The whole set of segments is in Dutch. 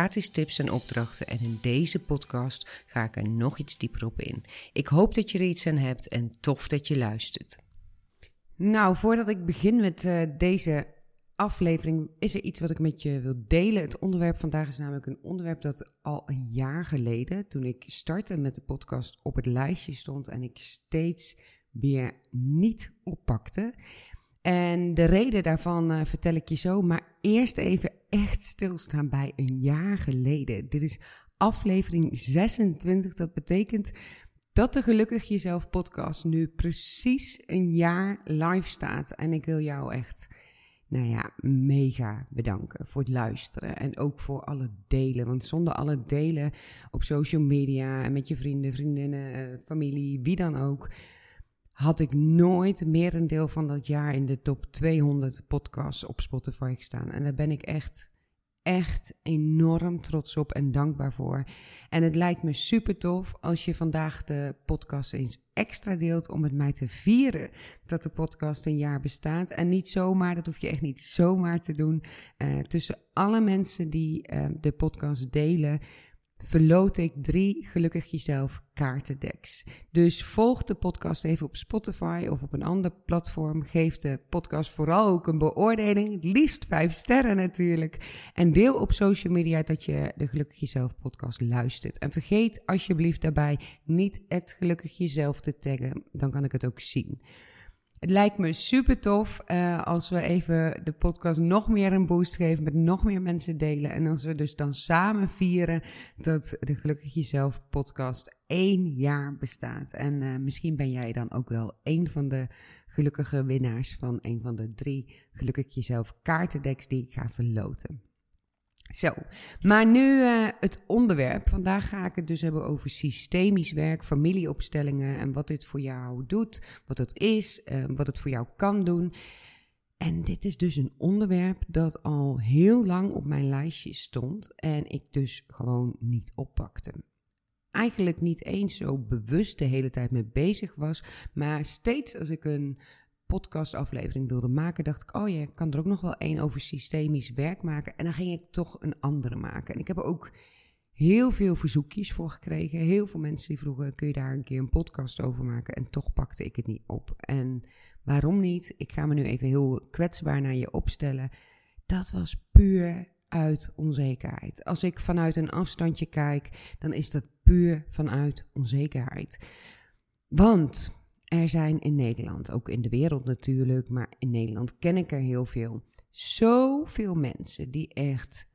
gratis tips en opdrachten. En in deze podcast ga ik er nog iets dieper op in. Ik hoop dat je er iets aan hebt en tof dat je luistert. Nou, voordat ik begin met uh, deze aflevering is er iets wat ik met je wil delen. Het onderwerp vandaag is namelijk een onderwerp dat al een jaar geleden, toen ik startte met de podcast, op het lijstje stond en ik steeds weer niet oppakte. En de reden daarvan uh, vertel ik je zo, maar eerst even echt stilstaan bij een jaar geleden. Dit is aflevering 26. Dat betekent dat de Gelukkig Jezelf podcast nu precies een jaar live staat. En ik wil jou echt nou ja, mega bedanken voor het luisteren. En ook voor alle delen. Want zonder alle delen op social media en met je vrienden, vriendinnen, eh, familie, wie dan ook. Had ik nooit meer een deel van dat jaar in de top 200 podcasts op Spotify gestaan. En daar ben ik echt echt enorm trots op en dankbaar voor. En het lijkt me super tof als je vandaag de podcast eens extra deelt om met mij te vieren dat de podcast een jaar bestaat. En niet zomaar, dat hoef je echt niet zomaar te doen. Uh, tussen alle mensen die uh, de podcast delen, verloot ik drie Gelukkig Jezelf kaartendeks. Dus volg de podcast even op Spotify of op een ander platform. Geef de podcast vooral ook een beoordeling, liefst vijf sterren natuurlijk. En deel op social media dat je de Gelukkig Jezelf podcast luistert. En vergeet alsjeblieft daarbij niet het Gelukkig Jezelf te taggen, dan kan ik het ook zien. Het lijkt me super tof uh, als we even de podcast nog meer een boost geven, met nog meer mensen delen. En als we dus dan samen vieren dat de Gelukkig Jezelf podcast één jaar bestaat. En uh, misschien ben jij dan ook wel een van de gelukkige winnaars van een van de drie Gelukkig Jezelf kaartendeks die ik ga verloten. Zo, maar nu uh, het onderwerp. Vandaag ga ik het dus hebben over systemisch werk, familieopstellingen en wat dit voor jou doet, wat het is, uh, wat het voor jou kan doen. En dit is dus een onderwerp dat al heel lang op mijn lijstje stond en ik dus gewoon niet oppakte. Eigenlijk niet eens zo bewust de hele tijd mee bezig was, maar steeds als ik een podcastaflevering wilde maken, dacht ik, oh ja, ik kan er ook nog wel één over systemisch werk maken. En dan ging ik toch een andere maken. En ik heb er ook heel veel verzoekjes voor gekregen. Heel veel mensen die vroegen, kun je daar een keer een podcast over maken? En toch pakte ik het niet op. En waarom niet? Ik ga me nu even heel kwetsbaar naar je opstellen. Dat was puur uit onzekerheid. Als ik vanuit een afstandje kijk, dan is dat puur vanuit onzekerheid. Want er zijn in Nederland, ook in de wereld natuurlijk, maar in Nederland ken ik er heel veel. Zoveel mensen die echt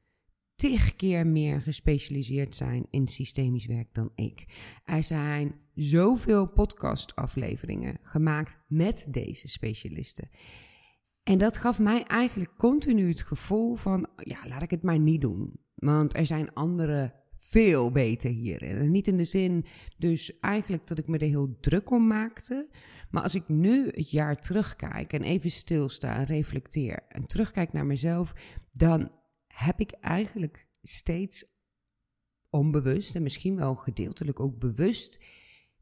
tig keer meer gespecialiseerd zijn in systemisch werk dan ik. Er zijn zoveel podcastafleveringen gemaakt met deze specialisten. En dat gaf mij eigenlijk continu het gevoel van, ja, laat ik het maar niet doen. Want er zijn andere veel beter hierin. Niet in de zin, dus eigenlijk dat ik me er heel druk om maakte. Maar als ik nu het jaar terugkijk en even stilsta en reflecteer en terugkijk naar mezelf, dan heb ik eigenlijk steeds onbewust en misschien wel gedeeltelijk ook bewust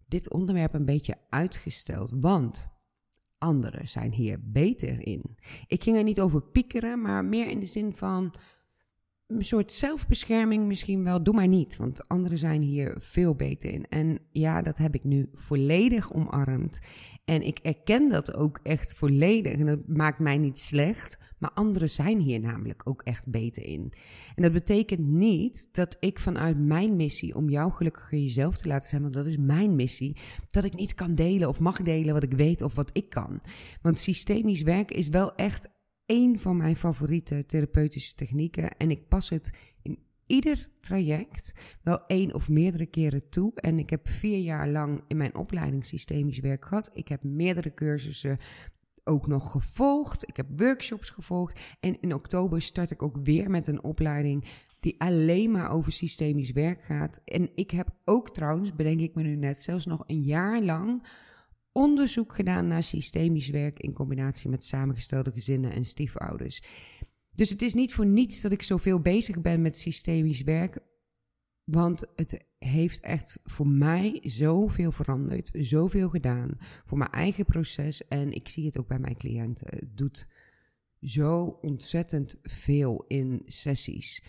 dit onderwerp een beetje uitgesteld. Want anderen zijn hier beter in. Ik ging er niet over piekeren, maar meer in de zin van een soort zelfbescherming misschien wel. Doe maar niet, want anderen zijn hier veel beter in. En ja, dat heb ik nu volledig omarmd. En ik erken dat ook echt volledig. En dat maakt mij niet slecht. Maar anderen zijn hier namelijk ook echt beter in. En dat betekent niet dat ik vanuit mijn missie om jou gelukkiger jezelf te laten zijn, want dat is mijn missie, dat ik niet kan delen of mag delen wat ik weet of wat ik kan. Want systemisch werk is wel echt een van mijn favoriete therapeutische technieken. En ik pas het in ieder traject wel één of meerdere keren toe. En ik heb vier jaar lang in mijn opleiding systemisch werk gehad. Ik heb meerdere cursussen ook nog gevolgd. Ik heb workshops gevolgd. En in oktober start ik ook weer met een opleiding die alleen maar over systemisch werk gaat. En ik heb ook trouwens, bedenk ik me nu net, zelfs nog een jaar lang onderzoek gedaan naar systemisch werk in combinatie met samengestelde gezinnen en stiefouders. Dus het is niet voor niets dat ik zoveel bezig ben met systemisch werk, want het heeft echt voor mij zoveel veranderd, zoveel gedaan voor mijn eigen proces en ik zie het ook bij mijn cliënten. Het doet zo ontzettend veel in sessies.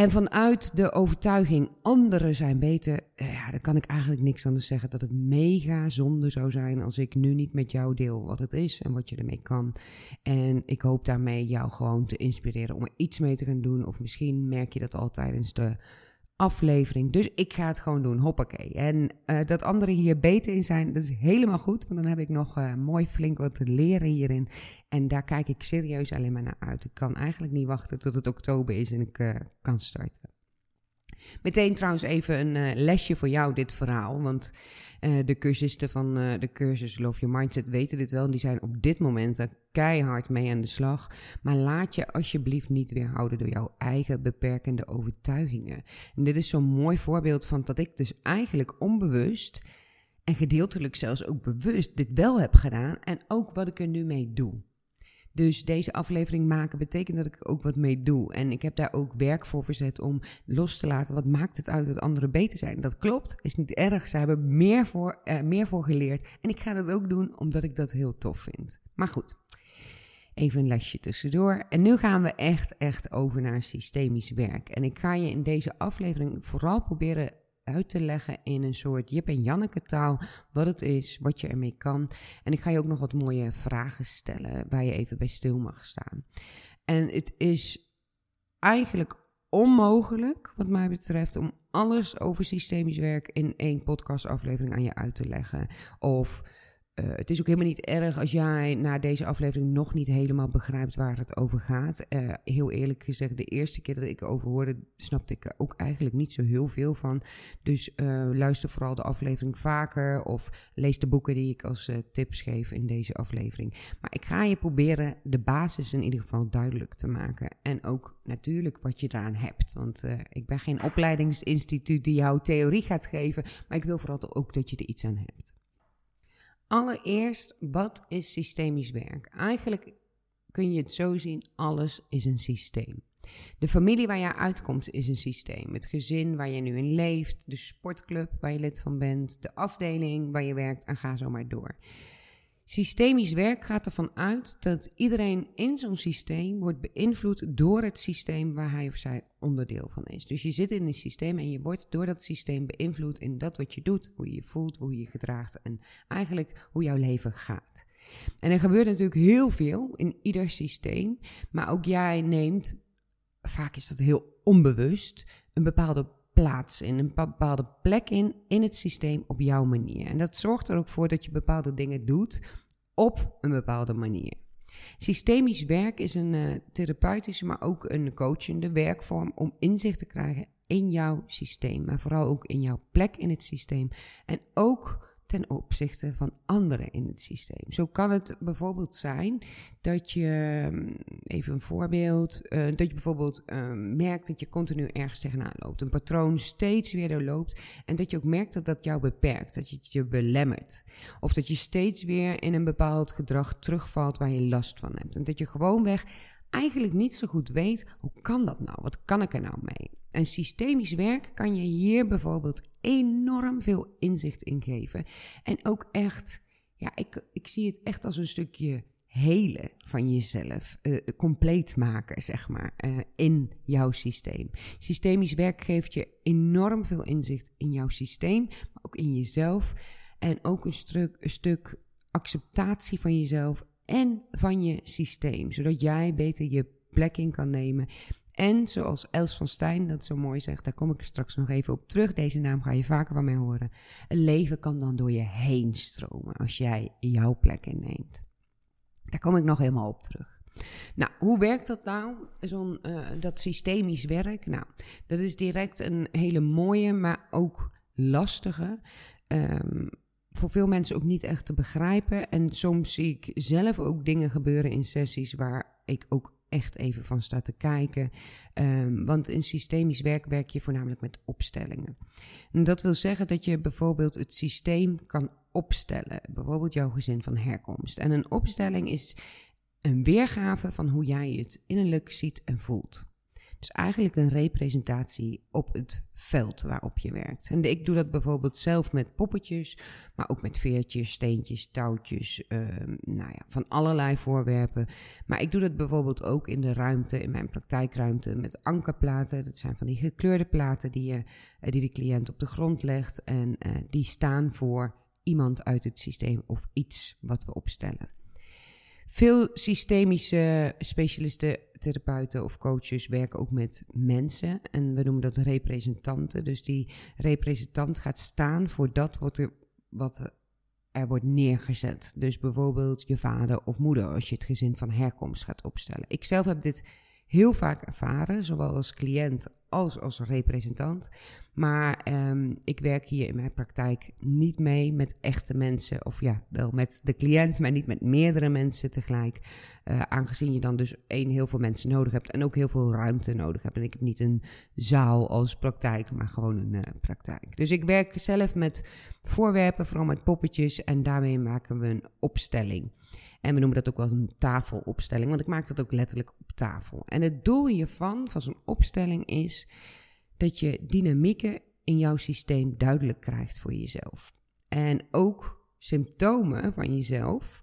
En vanuit de overtuiging anderen zijn beter, eh, ja, dan kan ik eigenlijk niks anders zeggen dat het mega zonde zou zijn als ik nu niet met jou deel wat het is en wat je ermee kan. En ik hoop daarmee jou gewoon te inspireren om er iets mee te gaan doen. Of misschien merk je dat al tijdens de aflevering. Dus ik ga het gewoon doen. Hoppakee. En uh, dat anderen hier beter in zijn, dat is helemaal goed. Want dan heb ik nog uh, mooi flink wat te leren hierin. En daar kijk ik serieus alleen maar naar uit. Ik kan eigenlijk niet wachten tot het oktober is en ik uh, kan starten. Meteen trouwens even een uh, lesje voor jou, dit verhaal. Want uh, de cursisten van uh, de cursus Love Your Mindset weten dit wel. Die zijn op dit moment keihard mee aan de slag. Maar laat je alsjeblieft niet weerhouden door jouw eigen beperkende overtuigingen. En dit is zo'n mooi voorbeeld van dat ik dus eigenlijk onbewust en gedeeltelijk zelfs ook bewust dit wel heb gedaan. En ook wat ik er nu mee doe. Dus deze aflevering maken betekent dat ik ook wat mee doe. En ik heb daar ook werk voor verzet om los te laten. Wat maakt het uit dat anderen beter zijn? Dat klopt, is niet erg. Ze hebben meer voor, uh, meer voor geleerd. En ik ga dat ook doen omdat ik dat heel tof vind. Maar goed, even een lesje tussendoor. En nu gaan we echt, echt over naar systemisch werk. En ik ga je in deze aflevering vooral proberen uit te leggen in een soort Jip en Janneke taal wat het is, wat je ermee kan. En ik ga je ook nog wat mooie vragen stellen waar je even bij stil mag staan. En het is eigenlijk onmogelijk, wat mij betreft, om alles over systemisch werk in één podcastaflevering aan je uit te leggen. Of uh, het is ook helemaal niet erg als jij na deze aflevering nog niet helemaal begrijpt waar het over gaat. Uh, heel eerlijk gezegd, de eerste keer dat ik erover hoorde, snapte ik ook eigenlijk niet zo heel veel van. Dus uh, luister vooral de aflevering vaker of lees de boeken die ik als tips geef in deze aflevering. Maar ik ga je proberen de basis in ieder geval duidelijk te maken. En ook natuurlijk wat je eraan hebt. Want ik ben geen opleidingsinstituut die jou theorie gaat geven, maar ik wil vooral ook dat je er iets aan hebt. Allereerst, wat is systemisch werk? Eigenlijk kun je het zo zien, alles is een systeem. De familie waar je uitkomt is een systeem. Het gezin waar je nu in leeft, de sportclub waar je lid van bent, de afdeling waar je werkt en ga zo maar door. Systemisch werk gaat ervan uit dat iedereen in zo'n systeem wordt beïnvloed door het systeem waar hij of zij onderdeel van is. Dus je zit in een systeem en je wordt door dat systeem beïnvloed in dat wat je doet, hoe je je voelt, hoe je je gedraagt en eigenlijk hoe jouw leven gaat. En er gebeurt natuurlijk heel veel in ieder systeem, maar ook jij neemt, vaak is dat heel onbewust, een bepaalde plaats in, een bepaalde plek in, in het systeem op jouw manier. En dat zorgt er ook voor dat je bepaalde dingen doet op een bepaalde manier. Systemisch werk is een uh, therapeutische, maar ook een coachende werkvorm om inzicht te krijgen in jouw systeem, maar vooral ook in jouw plek in het systeem. En ook ten opzichte van anderen in het systeem. Zo kan het bijvoorbeeld zijn dat je, mm, even een voorbeeld, uh, dat je bijvoorbeeld uh, merkt dat je continu ergens tegenaan loopt. Een patroon steeds weer doorloopt en dat je ook merkt dat dat jou beperkt, dat je het je belemmert. Of dat je steeds weer in een bepaald gedrag terugvalt waar je last van hebt. En dat je gewoonweg eigenlijk niet zo goed weet, hoe kan dat nou? Wat kan ik er nou mee? En systemisch werk kan je hier bijvoorbeeld enorm veel inzicht in geven. En ook echt, ja, ik, ik zie het echt als een stukje hele van jezelf, uh, compleet maken, zeg maar, uh, in jouw systeem. Systemisch werk geeft je enorm veel inzicht in jouw systeem, maar ook in jezelf. En ook een stuk, een stuk acceptatie van jezelf en van je systeem, zodat jij beter je plek in kan nemen. En zoals Els van Stijn dat zo mooi zegt, daar kom ik straks nog even op terug. Deze naam ga je vaker van mij horen. Een leven kan dan door je heen stromen als jij jouw plek inneemt. Daar kom ik nog helemaal op terug. Nou, hoe werkt dat nou, zo'n uh, dat systemisch werk? Nou, dat is direct een hele mooie, maar ook lastige. Um, voor veel mensen ook niet echt te begrijpen. En soms zie ik zelf ook dingen gebeuren in sessies waar ik ook echt even van staat te kijken. Um, want in systemisch werk werk je voornamelijk met opstellingen. En dat wil zeggen dat je bijvoorbeeld het systeem kan opstellen. Bijvoorbeeld jouw gezin van herkomst. En een opstelling is een weergave van hoe jij het innerlijk ziet en voelt. Dus eigenlijk een representatie op het veld waarop je werkt. En ik doe dat bijvoorbeeld zelf met poppetjes, maar ook met veertjes, steentjes, touwtjes, uh, nou ja, van allerlei voorwerpen. Maar ik doe dat bijvoorbeeld ook in de ruimte, in mijn praktijkruimte, met ankerplaten. Dat zijn van die gekleurde platen die, je, eh, die de cliënt op de grond legt. En uh, die staan voor iemand uit het systeem of iets wat we opstellen. Veel systemische specialisten, therapeuten of coaches werken ook met mensen. En we noemen dat representanten. Dus die representant gaat staan voor dat wat er, wat er wordt neergezet. Dus bijvoorbeeld je vader of moeder als je het gezin van herkomst gaat opstellen. Ik zelf heb dit heel vaak ervaren, zowel als cliënt als als representant. Maar um, ik werk hier in mijn praktijk niet mee met echte mensen, of ja, wel met de cliënt, maar niet met meerdere mensen tegelijk. Uh, aangezien je dan dus één, heel veel mensen nodig hebt en ook heel veel ruimte nodig hebt. En ik heb niet een zaal als praktijk, maar gewoon een uh, praktijk. Dus ik werk zelf met voorwerpen, vooral met poppetjes, en daarmee maken we een opstelling. En we noemen dat ook wel een tafelopstelling, want ik maak dat ook letterlijk op tafel. En het doel hiervan, van zo'n opstelling, is dat je dynamieken in jouw systeem duidelijk krijgt voor jezelf. En ook symptomen van jezelf,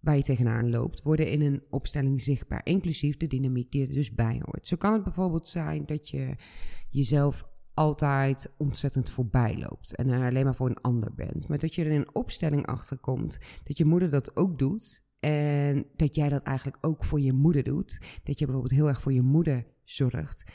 waar je tegenaan loopt, worden in een opstelling zichtbaar, inclusief de dynamiek die er dus bij hoort. Zo kan het bijvoorbeeld zijn dat je jezelf altijd ontzettend voorbij loopt en er alleen maar voor een ander bent. Maar dat je er in een opstelling achter komt dat je moeder dat ook doet en dat jij dat eigenlijk ook voor je moeder doet. Dat je bijvoorbeeld heel erg voor je moeder zorgt.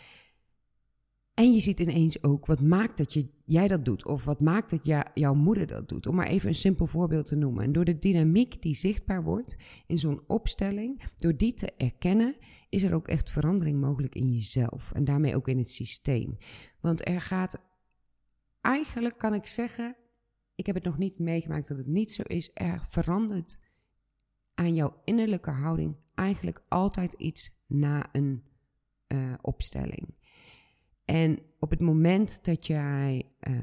En je ziet ineens ook wat maakt dat je, jij dat doet. Of wat maakt dat jouw moeder dat doet. Om maar even een simpel voorbeeld te noemen. En door de dynamiek die zichtbaar wordt in zo'n opstelling, door die te erkennen, is er ook echt verandering mogelijk in jezelf. En daarmee ook in het systeem. Want er gaat, eigenlijk kan ik zeggen, ik heb het nog niet meegemaakt dat het niet zo is. Er verandert aan jouw innerlijke houding eigenlijk altijd iets na een uh, opstelling. En op het moment dat jij uh,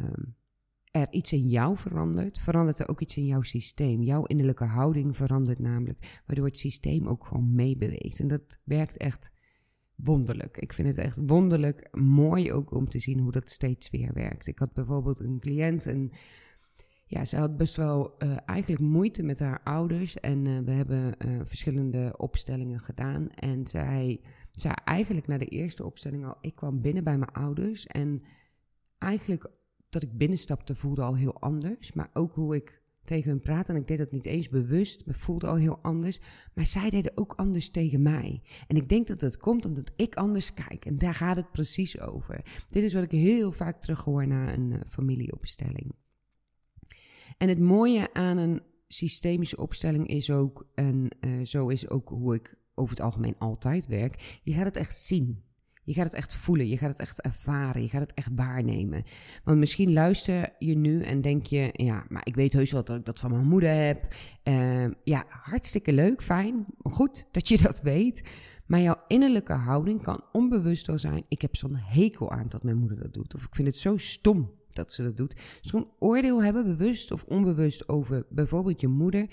er iets in jou verandert, verandert er ook iets in jouw systeem. Jouw innerlijke houding verandert namelijk, waardoor het systeem ook gewoon meebeweegt. En dat werkt echt wonderlijk. Ik vind het echt wonderlijk mooi ook om te zien hoe dat steeds weer werkt. Ik had bijvoorbeeld een cliënt en ja, ze had best wel uh, eigenlijk moeite met haar ouders. En uh, we hebben uh, verschillende opstellingen gedaan. En zij zei eigenlijk na de eerste opstelling al: ik kwam binnen bij mijn ouders. En eigenlijk dat ik binnenstapte voelde al heel anders. Maar ook hoe ik tegen hun praatte. En ik deed dat niet eens bewust, maar voelde al heel anders. Maar zij deden ook anders tegen mij. En ik denk dat dat komt omdat ik anders kijk. En daar gaat het precies over. Dit is wat ik heel vaak terughoor na een familieopstelling. En het mooie aan een systemische opstelling is ook, en uh, zo is ook hoe ik over het algemeen altijd werk, je gaat het echt zien. Je gaat het echt voelen, je gaat het echt ervaren, je gaat het echt waarnemen. Want misschien luister je nu en denk je, ja, maar ik weet heus wel dat ik dat van mijn moeder heb. Uh, ja, hartstikke leuk, fijn, goed dat je dat weet. Maar jouw innerlijke houding kan onbewust wel zijn, ik heb zo'n hekel aan dat mijn moeder dat doet. Of ik vind het zo stom dat ze dat doet. Zo'n oordeel hebben, bewust of onbewust, over bijvoorbeeld je moeder.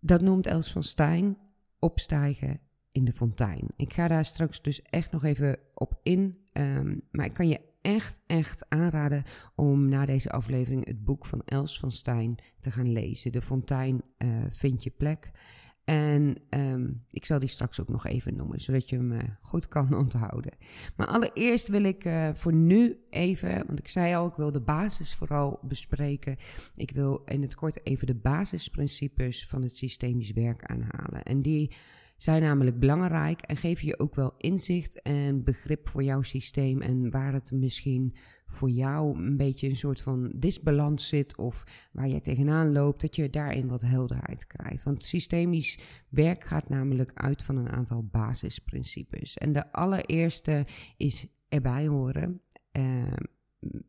Dat noemt Els van Stein opstijgen in de fontein. Ik ga daar straks dus echt nog even op in. Um, maar ik kan je echt, echt aanraden om na deze aflevering het boek van Els van Stein te gaan lezen. De fontein uh, vind je plek. En um, ik zal die straks ook nog even noemen, zodat je hem uh, goed kan onthouden. Maar allereerst wil ik uh, voor nu even, want ik zei al, ik wil de basis vooral bespreken. Ik wil in het kort even de basisprincipes van het systemisch werk aanhalen. En die zijn namelijk belangrijk en geven je ook wel inzicht en begrip voor jouw systeem en waar het misschien voor jou een beetje een soort van disbalans zit of waar je tegenaan loopt, dat je daarin wat helderheid krijgt. Want systemisch werk gaat namelijk uit van een aantal basisprincipes. En de allereerste is erbij horen. Uh,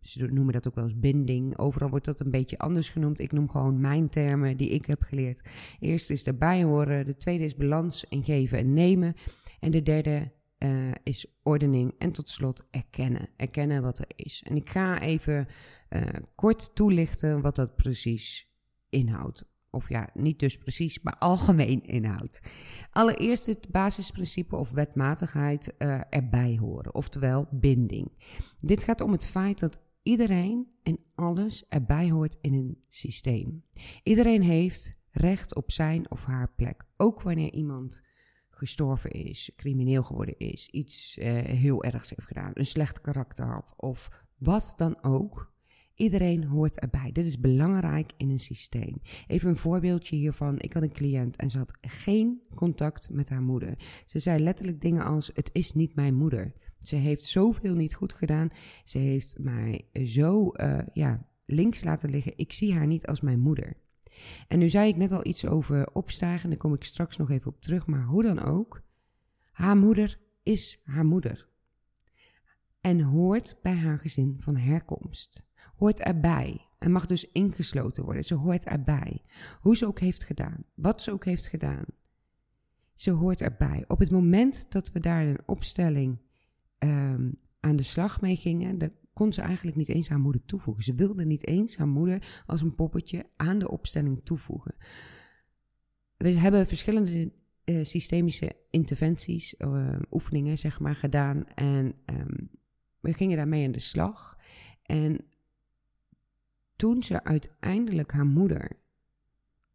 ze noemen dat ook wel eens binding. Overal wordt dat een beetje anders genoemd. Ik noem gewoon mijn termen die ik heb geleerd. Eerst is erbij horen. De tweede is balans in geven en nemen. En de derde uh, is ordening. En tot slot erkennen. Erkennen wat er is. En ik ga even uh, kort toelichten wat dat precies inhoudt. Of ja, niet dus precies, maar algemeen inhoudt. Allereerst het basisprincipe of wetmatigheid uh, erbij horen, oftewel binding. Dit gaat om het feit dat iedereen en alles erbij hoort in een systeem. Iedereen heeft recht op zijn of haar plek, ook wanneer iemand gestorven is, crimineel geworden is, iets uh, heel ergs heeft gedaan, een slecht karakter had of wat dan ook. Iedereen hoort erbij. Dit is belangrijk in een systeem. Even een voorbeeldje hiervan. Ik had een cliënt en ze had geen contact met haar moeder. Ze zei letterlijk dingen als: Het is niet mijn moeder. Ze heeft zoveel niet goed gedaan. Ze heeft mij zo uh, ja, links laten liggen. Ik zie haar niet als mijn moeder. En nu zei ik net al iets over opstijgen. Daar kom ik straks nog even op terug. Maar hoe dan ook, haar moeder is haar moeder. En hoort bij haar gezin van herkomst hoort erbij en mag dus ingesloten worden. Ze hoort erbij. Hoe ze ook heeft gedaan, wat ze ook heeft gedaan. Ze hoort erbij. Op het moment dat we daar een opstelling um, aan de slag mee gingen, kon ze eigenlijk niet eens haar moeder toevoegen. Ze wilde niet eens haar moeder als een poppetje aan de opstelling toevoegen. We hebben verschillende uh, systemische interventies, uh, oefeningen zeg maar, gedaan. En um, we gingen daarmee aan de slag. En toen ze uiteindelijk haar moeder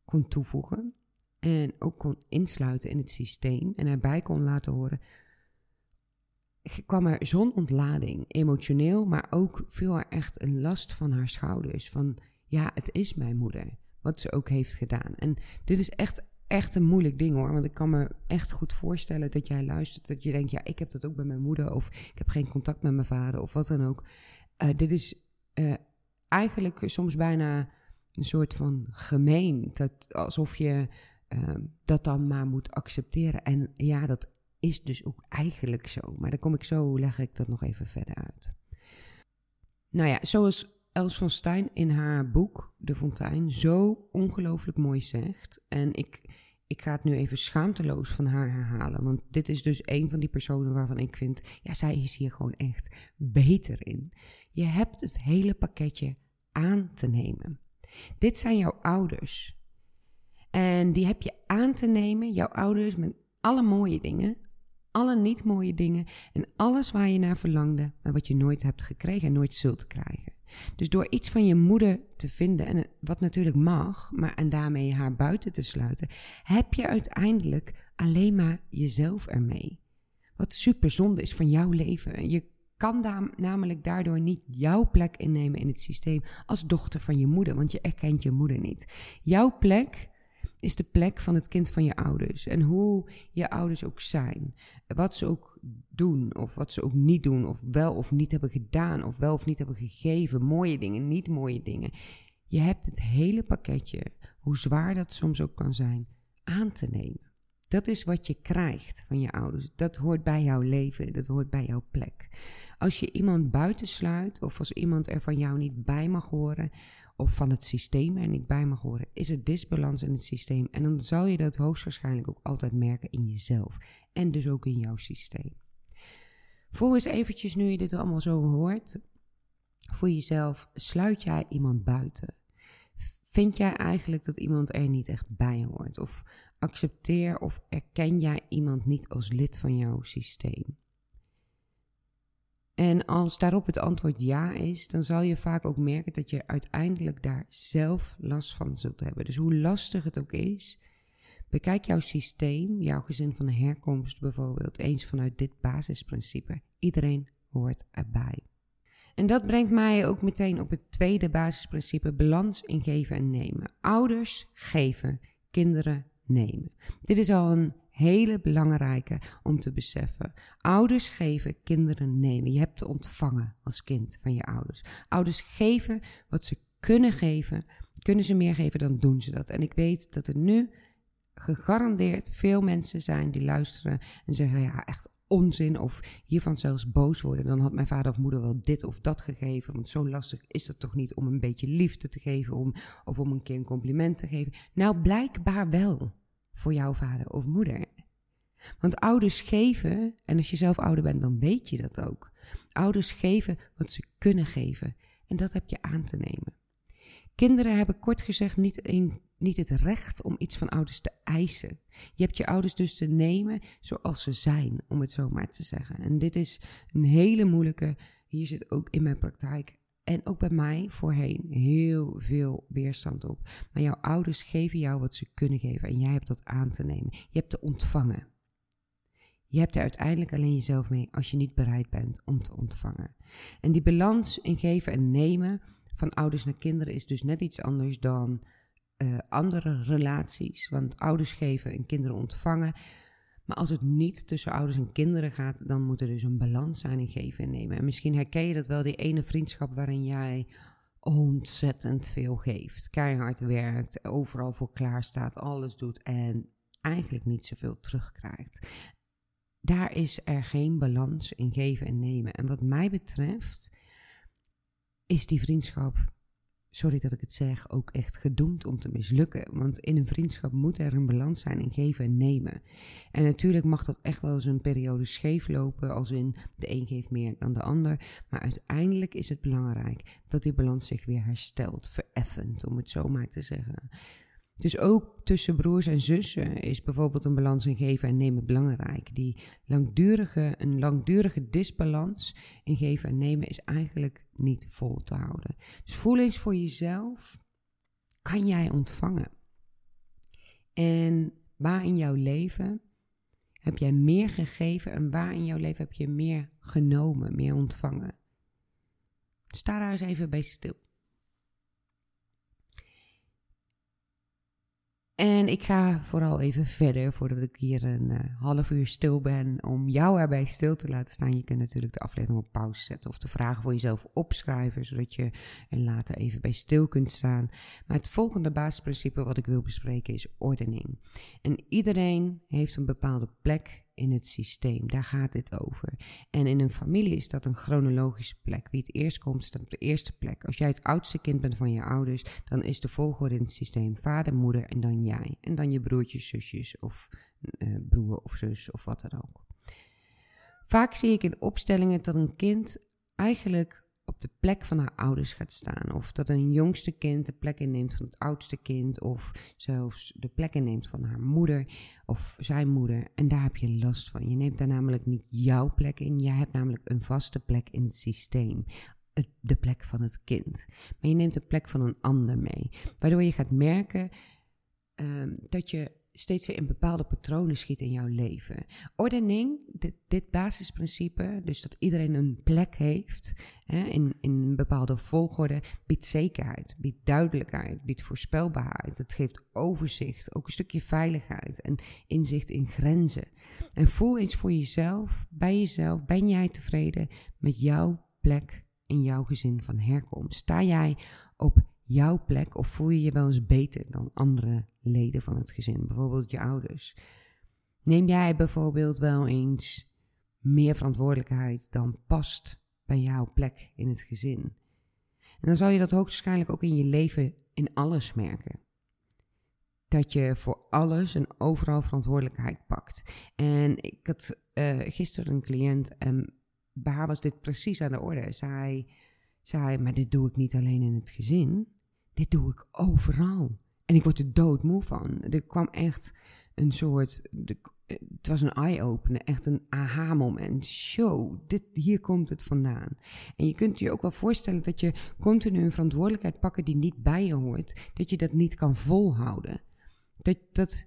kon toevoegen en ook kon insluiten in het systeem en erbij kon laten horen, kwam er zo'n ontlading, emotioneel, maar ook viel er echt een last van haar schouders. Van ja, het is mijn moeder, wat ze ook heeft gedaan. En dit is echt, echt een moeilijk ding hoor, want ik kan me echt goed voorstellen dat jij luistert, dat je denkt, ja, ik heb dat ook bij mijn moeder, of ik heb geen contact met mijn vader, of wat dan ook. Uh, dit is uh, eigenlijk soms bijna een soort van gemeen. Dat, alsof je uh, dat dan maar moet accepteren. En ja, dat is dus ook eigenlijk zo. Maar dan kom ik zo, leg ik dat nog even verder uit. Nou ja, zoals Els van Stein in haar boek De Fontein zo ongelooflijk mooi zegt. En ik, ik ga het nu even schaamteloos van haar herhalen. Want dit is dus een van die personen waarvan ik vind, ja, zij is hier gewoon echt beter in. Je hebt het hele pakketje aan te nemen. Dit zijn jouw ouders. En die heb je aan te nemen, jouw ouders, met alle mooie dingen, alle niet mooie dingen en alles waar je naar verlangde, maar wat je nooit hebt gekregen en nooit zult krijgen. Dus door iets van je moeder te vinden, en wat natuurlijk mag, maar en daarmee haar buiten te sluiten, heb je uiteindelijk alleen maar jezelf ermee. Wat super zonde is van jouw leven. Je kan daar, namelijk daardoor niet jouw plek innemen in het systeem als dochter van je moeder, want je erkent je moeder niet. Jouw plek is de plek van het kind van je ouders. En hoe je ouders ook zijn, wat ze ook doen, of wat ze ook niet doen, of wel of niet hebben gedaan, of wel of niet hebben gegeven, mooie dingen, niet mooie dingen. Je hebt het hele pakketje, hoe zwaar dat soms ook kan zijn, aan te nemen. Dat is wat je krijgt van je ouders. Dat hoort bij jouw leven, dat hoort bij jouw plek. Als je iemand buitensluit of als iemand er van jou niet bij mag horen of van het systeem er niet bij mag horen, is er disbalans in het systeem. En dan zal je dat hoogstwaarschijnlijk ook altijd merken in jezelf en dus ook in jouw systeem. Voel eens eventjes, nu je dit allemaal zo hoort, voor jezelf, sluit jij iemand buiten? Vind jij eigenlijk dat iemand er niet echt bij hoort? Of accepteer of erken jij iemand niet als lid van jouw systeem? En als daarop het antwoord ja is, dan zal je vaak ook merken dat je uiteindelijk daar zelf last van zult hebben. Dus hoe lastig het ook is, bekijk jouw systeem, jouw gezin van herkomst bijvoorbeeld, eens vanuit dit basisprincipe. Iedereen hoort erbij. En dat brengt mij ook meteen op het tweede basisprincipe: balans in geven en nemen. Ouders geven, kinderen nemen. Dit is al een hele belangrijke om te beseffen. Ouders geven, kinderen nemen. Je hebt te ontvangen als kind van je ouders. Ouders geven wat ze kunnen geven. Kunnen ze meer geven, dan doen ze dat. En ik weet dat er nu gegarandeerd veel mensen zijn die luisteren en zeggen: ja, echt onzin of hiervan zelfs boos worden, dan had mijn vader of moeder wel dit of dat gegeven. Want zo lastig is het toch niet om een beetje liefde te geven om, of om een keer een compliment te geven. Nou, blijkbaar wel voor jouw vader of moeder. Want ouders geven, en als je zelf ouder bent, dan weet je dat ook. Ouders geven wat ze kunnen geven. En dat heb je aan te nemen. Kinderen hebben kort gezegd niet, een, niet het recht om iets van ouders te eisen. Je hebt je ouders dus te nemen zoals ze zijn, om het zo maar te zeggen. En dit is een hele moeilijke. Hier zit ook in mijn praktijk en ook bij mij voorheen heel veel weerstand op. Maar jouw ouders geven jou wat ze kunnen geven en jij hebt dat aan te nemen. Je hebt te ontvangen. Je hebt er uiteindelijk alleen jezelf mee als je niet bereid bent om te ontvangen. En die balans in geven en nemen van ouders naar kinderen is dus net iets anders dan uh, andere relaties. Want ouders geven en kinderen ontvangen. Maar als het niet tussen ouders en kinderen gaat, dan moet er dus een balans zijn in geven en nemen. En misschien herken je dat wel, die ene vriendschap waarin jij ontzettend veel geeft. Keihard werkt, overal voor klaar staat, alles doet en eigenlijk niet zoveel terugkrijgt. Daar is er geen balans in geven en nemen. En wat mij betreft is die vriendschap, sorry dat ik het zeg, ook echt gedoemd om te mislukken. Want in een vriendschap moet er een balans zijn in geven en nemen. En natuurlijk mag dat echt wel eens een periode scheef lopen, als in de een geeft meer dan de ander. Maar uiteindelijk is het belangrijk dat die balans zich weer herstelt, vereffend, om het zo maar te zeggen. Dus ook tussen broers en zussen is bijvoorbeeld een balans in geven en nemen belangrijk. Die langdurige, een langdurige disbalans in geven en nemen is eigenlijk niet vol te houden. Dus voel eens voor jezelf, kan jij ontvangen? En waar in jouw leven heb jij meer gegeven en waar in jouw leven heb je meer genomen, meer ontvangen? Sta daar eens even bij stil. En ik ga vooral even verder voordat ik hier een uh, half uur stil ben om jou erbij stil te laten staan. Je kunt natuurlijk de aflevering op pauze zetten of de vragen voor jezelf opschrijven, zodat je er later even bij stil kunt staan. Maar het volgende basisprincipe wat ik wil bespreken is ordening. En iedereen heeft een bepaalde plek in het systeem. Daar gaat dit over. En in een familie is dat een chronologische plek. Wie het eerst komt, staat op de eerste plek. Als jij het oudste kind bent van je ouders, dan is de volgorde in het systeem vader, moeder en dan jij. En dan je broertjes, zusjes of uh, broer of zus of wat dan ook. Vaak zie ik in opstellingen dat een kind eigenlijk op de plek van haar ouders gaat staan. Of dat een jongste kind de plek inneemt van het oudste kind. Of zelfs de plek inneemt van haar moeder of zijn moeder. En daar heb je last van. Je neemt daar namelijk niet jouw plek in. Jij hebt namelijk een vaste plek in het systeem. De plek van het kind. Maar je neemt de plek van een ander mee. Waardoor je gaat merken um, dat je steeds weer in bepaalde patronen schiet in jouw leven. Ordening, dit, basisprincipe, dus dat iedereen een plek heeft hè, in, in een bepaalde volgorde, biedt zekerheid, biedt duidelijkheid, biedt voorspelbaarheid. Het geeft overzicht, ook een stukje veiligheid en inzicht in grenzen. En voel eens voor jezelf, bij jezelf, ben jij tevreden met jouw plek in jouw gezin van herkomst? Sta jij op jouw plek of voel je je wel eens beter dan andere leden van het gezin, bijvoorbeeld je ouders? Neem jij bijvoorbeeld wel eens meer verantwoordelijkheid dan past bij jouw plek in het gezin? En dan zal je dat hoogstwaarschijnlijk ook in je leven in alles merken. Dat je voor alles en overal verantwoordelijkheid pakt. En ik had uh, gisteren een cliënt en bij haar was dit precies aan de orde. Zij zei, maar dit doe ik niet alleen in het gezin. Dit doe ik overal. En ik word er doodmoe van. Er kwam echt een soort. Het was een eye-opener, echt een aha-moment. Show, dit, hier komt het vandaan. En je kunt je ook wel voorstellen dat je continu een verantwoordelijkheid pakken die niet bij je hoort, dat je dat niet kan volhouden. Dat, dat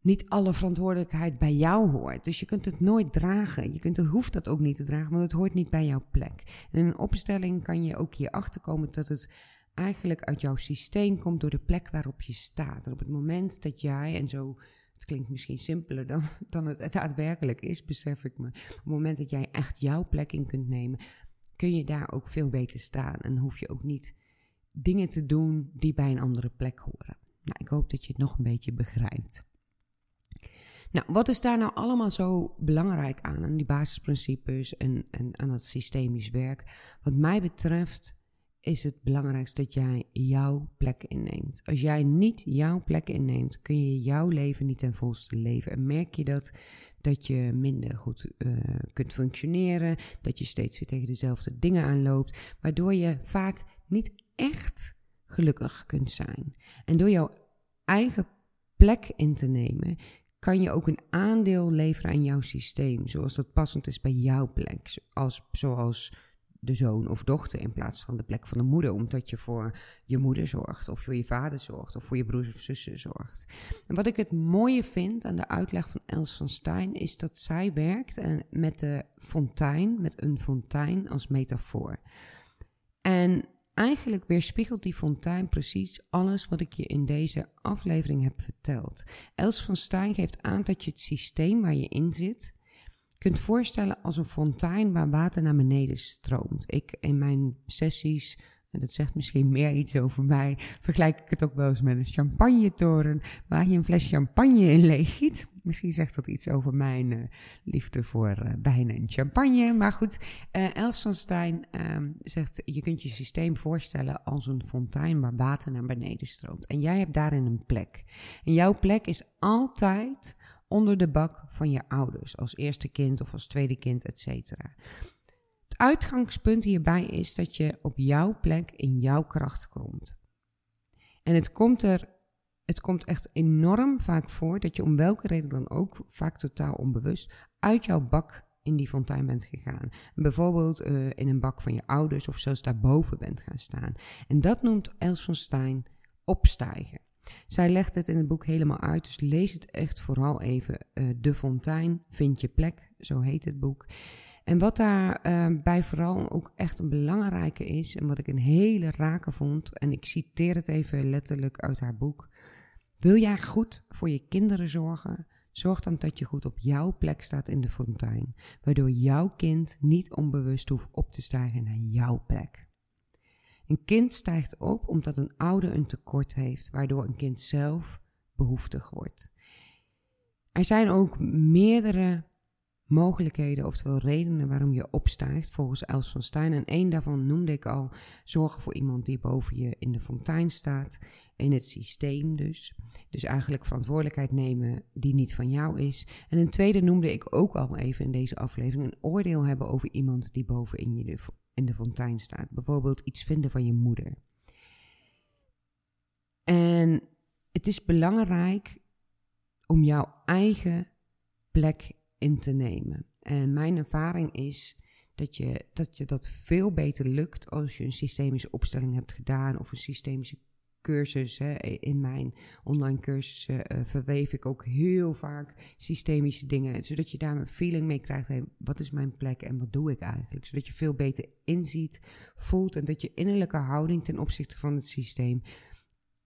niet alle verantwoordelijkheid bij jou hoort. Dus je kunt het nooit dragen. Je kunt, hoeft dat ook niet te dragen, want het hoort niet bij jouw plek. En in een opstelling kan je ook hierachter komen dat het eigenlijk uit jouw systeem komt door de plek waarop je staat. En op het moment dat jij, en zo, het klinkt misschien simpeler dan, dan het daadwerkelijk is, besef ik me. Op het moment dat jij echt jouw plek in kunt nemen, kun je daar ook veel beter staan. En hoef je ook niet dingen te doen die bij een andere plek horen. Nou, ik hoop dat je het nog een beetje begrijpt. Nou, wat is daar nou allemaal zo belangrijk aan, aan die basisprincipes en, en aan het systemisch werk? Wat mij betreft is het belangrijkste dat jij jouw plek inneemt. Als jij niet jouw plek inneemt, kun je jouw leven niet ten volste leven. En merk je dat, dat je minder goed uh, kunt functioneren, dat je steeds weer tegen dezelfde dingen aanloopt, waardoor je vaak niet echt gelukkig kunt zijn. En door jouw eigen plek in te nemen, kan je ook een aandeel leveren aan jouw systeem, zoals dat passend is bij jouw plek. Als, zoals de zoon of dochter in plaats van de plek van de moeder, omdat je voor je moeder zorgt, of voor je vader zorgt, of voor je broers of zussen zorgt. En wat ik het mooie vind aan de uitleg van Els van Stein, is dat zij werkt met de fontein, met een fontein als metafoor. En Eigenlijk weerspiegelt die fontein precies alles wat ik je in deze aflevering heb verteld. Els van Stein geeft aan dat je het systeem waar je in zit kunt voorstellen als een fontein waar water naar beneden stroomt. Ik in mijn sessies en dat zegt misschien meer iets over mij, vergelijk ik het ook wel eens met een champagnetoren waar je een fles champagne in leeggiet. Misschien zegt dat iets over mijn uh, liefde voor uh, wijn en champagne. Maar goed, uh, Els van Stein ehm, zegt, je kunt je systeem voorstellen als een fontein waar water naar beneden stroomt. En jij hebt daarin een plek. En jouw plek is altijd onder de bak van je ouders, als eerste kind of als tweede kind, et cetera. Het uitgangspunt hierbij is dat je op jouw plek in jouw kracht komt. En het komt er, het komt echt enorm vaak voor dat je om welke reden dan ook, vaak totaal onbewust, uit jouw bak in die fontein bent gegaan. Bijvoorbeeld uh, in een bak van je ouders of zelfs daarboven bent gaan staan. En dat noemt Els van Stein opstijgen. Zij legt het in het boek helemaal uit, dus lees het echt vooral even. Uh, de fontein, vind je plek, zo heet het boek. En wat daarbij uh, vooral ook echt een belangrijke is, en wat ik een hele rake vond, en ik citeer het even letterlijk uit haar boek. Wil jij goed voor je kinderen zorgen? Zorg dan dat je goed op jouw plek staat in de fontein, waardoor jouw kind niet onbewust hoeft op te stijgen naar jouw plek. Een kind stijgt op omdat een ouder een tekort heeft, waardoor een kind zelf behoeftig wordt. Er zijn ook meerdere mogelijkheden, oftewel redenen waarom je opstijgt, volgens Els van Stein. En één daarvan noemde ik al: zorgen voor iemand die boven je in de fontein staat, in het systeem dus. Dus eigenlijk verantwoordelijkheid nemen die niet van jou is. En een tweede noemde ik ook al even in deze aflevering: een oordeel hebben over iemand die boven in, je de, in de fontein staat. Bijvoorbeeld iets vinden van je moeder. En het is belangrijk om jouw eigen plek in te nemen. En mijn ervaring is dat je, dat je dat veel beter lukt als je een systemische opstelling hebt gedaan of een systemische cursus. Hè. In mijn online cursussen uh, verweef ik ook heel vaak systemische dingen, zodat je daar een feeling mee krijgt. Hey, wat is mijn plek en wat doe ik eigenlijk? Zodat je veel beter inziet, voelt en dat je innerlijke houding ten opzichte van het systeem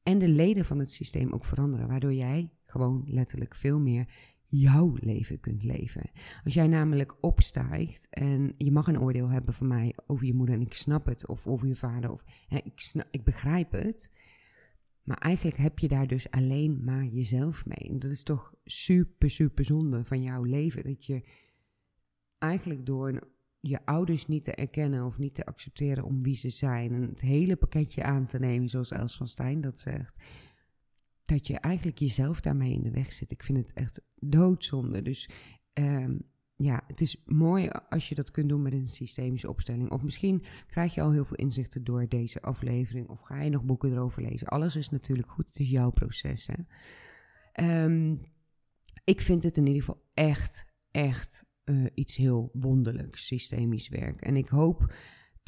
en de leden van het systeem ook veranderen, waardoor jij gewoon letterlijk veel meer jouw leven kunt leven. Als jij namelijk opstijgt en je mag een oordeel hebben van mij over je moeder en ik snap het, of over je vader, of hè, ik, ik begrijp het. Maar eigenlijk heb je daar dus alleen maar jezelf mee. En dat is toch super, super zonde van jouw leven. Dat je eigenlijk door je ouders niet te erkennen of niet te accepteren om wie ze zijn. En het hele pakketje aan te nemen, zoals Els van Stein dat zegt dat je eigenlijk jezelf daarmee in de weg zit. Ik vind het echt doodzonde. Dus um, ja, het is mooi als je dat kunt doen met een systemische opstelling. Of misschien krijg je al heel veel inzichten door deze aflevering. Of ga je nog boeken erover lezen. Alles is natuurlijk goed. Het is jouw proces. Hè? Um, ik vind het in ieder geval echt, echt uh, iets heel wonderlijks, systemisch werk. En ik hoop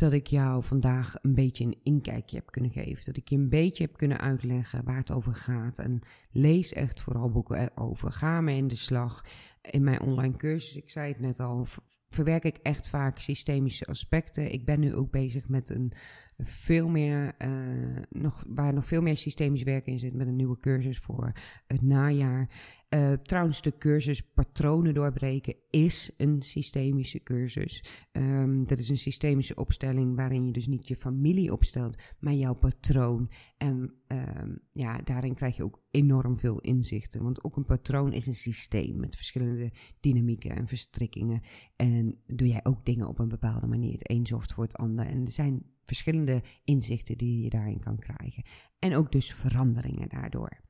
dat ik jou vandaag een beetje een inkijkje heb kunnen geven. Dat ik je een beetje heb kunnen uitleggen waar het over gaat. En lees echt vooral boeken over. Ga mee in de slag. In mijn online cursus, ik zei het net al, verwerk ik echt vaak systemische aspecten. Ik ben nu ook bezig met een veel meer, uh, nog, waar nog veel meer systemisch werk in zit, met een nieuwe cursus voor het najaar. Uh, trouwens, de cursus Patronen doorbreken is een systemische cursus. Um, dat is een systemische opstelling waarin je dus niet je familie opstelt, maar jouw patroon. En um, ja, daarin krijg je ook enorm veel inzichten. Want ook een patroon is een systeem met verschillende dynamieken en verstrikkingen. En doe jij ook dingen op een bepaalde manier. Het een zorgt voor het ander. En er zijn verschillende inzichten die je daarin kan krijgen. En ook dus veranderingen daardoor.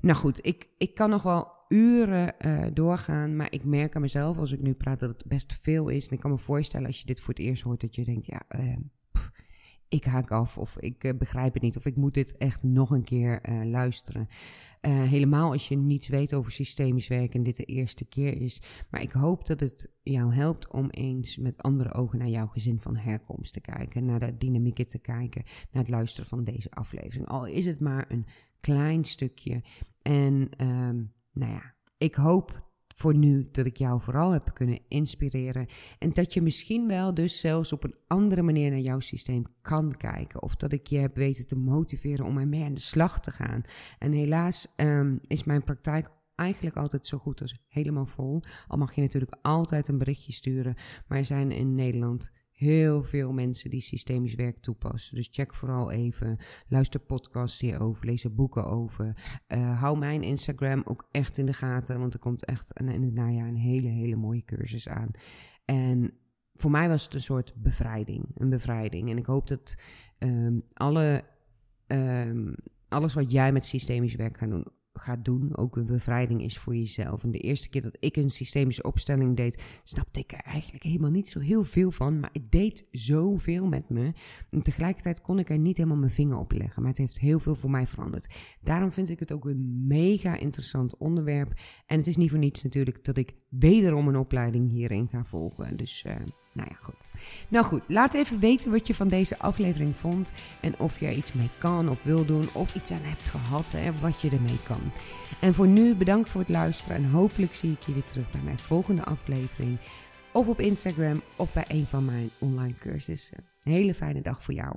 Nou goed, ik, ik kan nog wel uren uh, doorgaan, maar ik merk aan mezelf als ik nu praat dat het best veel is. En ik kan me voorstellen als je dit voor het eerst hoort dat je denkt, ja, pff, ik haak af of ik uh, begrijp het niet of ik moet dit echt nog een keer luisteren. helemaal als je niets weet over systemisch werken en dit de eerste keer is. Maar ik hoop dat het jou helpt om eens met andere ogen naar jouw gezin van herkomst te kijken, naar de dynamieken te kijken, naar het luisteren van deze aflevering. Al is het maar een klein stukje. En um, nou ja, ik hoop voor nu dat ik jou vooral heb kunnen inspireren. En dat je misschien wel dus zelfs op een andere manier naar jouw systeem kan kijken. Of dat ik je heb weten te motiveren om ermee aan de slag te gaan. En helaas um, is mijn praktijk eigenlijk altijd zo goed als helemaal vol. Al mag je natuurlijk altijd een berichtje sturen. Maar er zijn in Nederland heel veel mensen die systemisch werk toepassen. Dus check vooral even. Luister podcasts hierover. Lees er boeken over. Uh, hou mijn Instagram ook echt in de gaten. Want er komt echt in het najaar een hele, hele mooie cursus aan. En voor mij was het een soort bevrijding. Een bevrijding. En ik hoop dat um, alle, um, alles wat jij met systemisch werk gaat doen gaat doen ook een bevrijding is voor jezelf. En de eerste keer dat ik een systemische opstelling deed, snapte ik er eigenlijk helemaal niet zo heel veel van. Maar het deed zoveel met me. En tegelijkertijd kon ik er niet helemaal mijn vinger op leggen. Maar het heeft heel veel voor mij veranderd. Daarom vind ik het ook een mega interessant onderwerp. En het is niet voor niets natuurlijk dat ik wederom een opleiding hierin ga volgen. Dus... Uh, nou ja, goed. Nou goed, laat even weten wat je van deze aflevering vond. En of je er iets mee kan of wil doen. Of iets aan hebt gehad. Hè, wat je ermee kan. En voor nu bedankt voor het luisteren. En hopelijk zie ik je weer terug bij mijn volgende aflevering. Of op Instagram of bij een van mijn online cursussen. Hele fijne dag voor jou.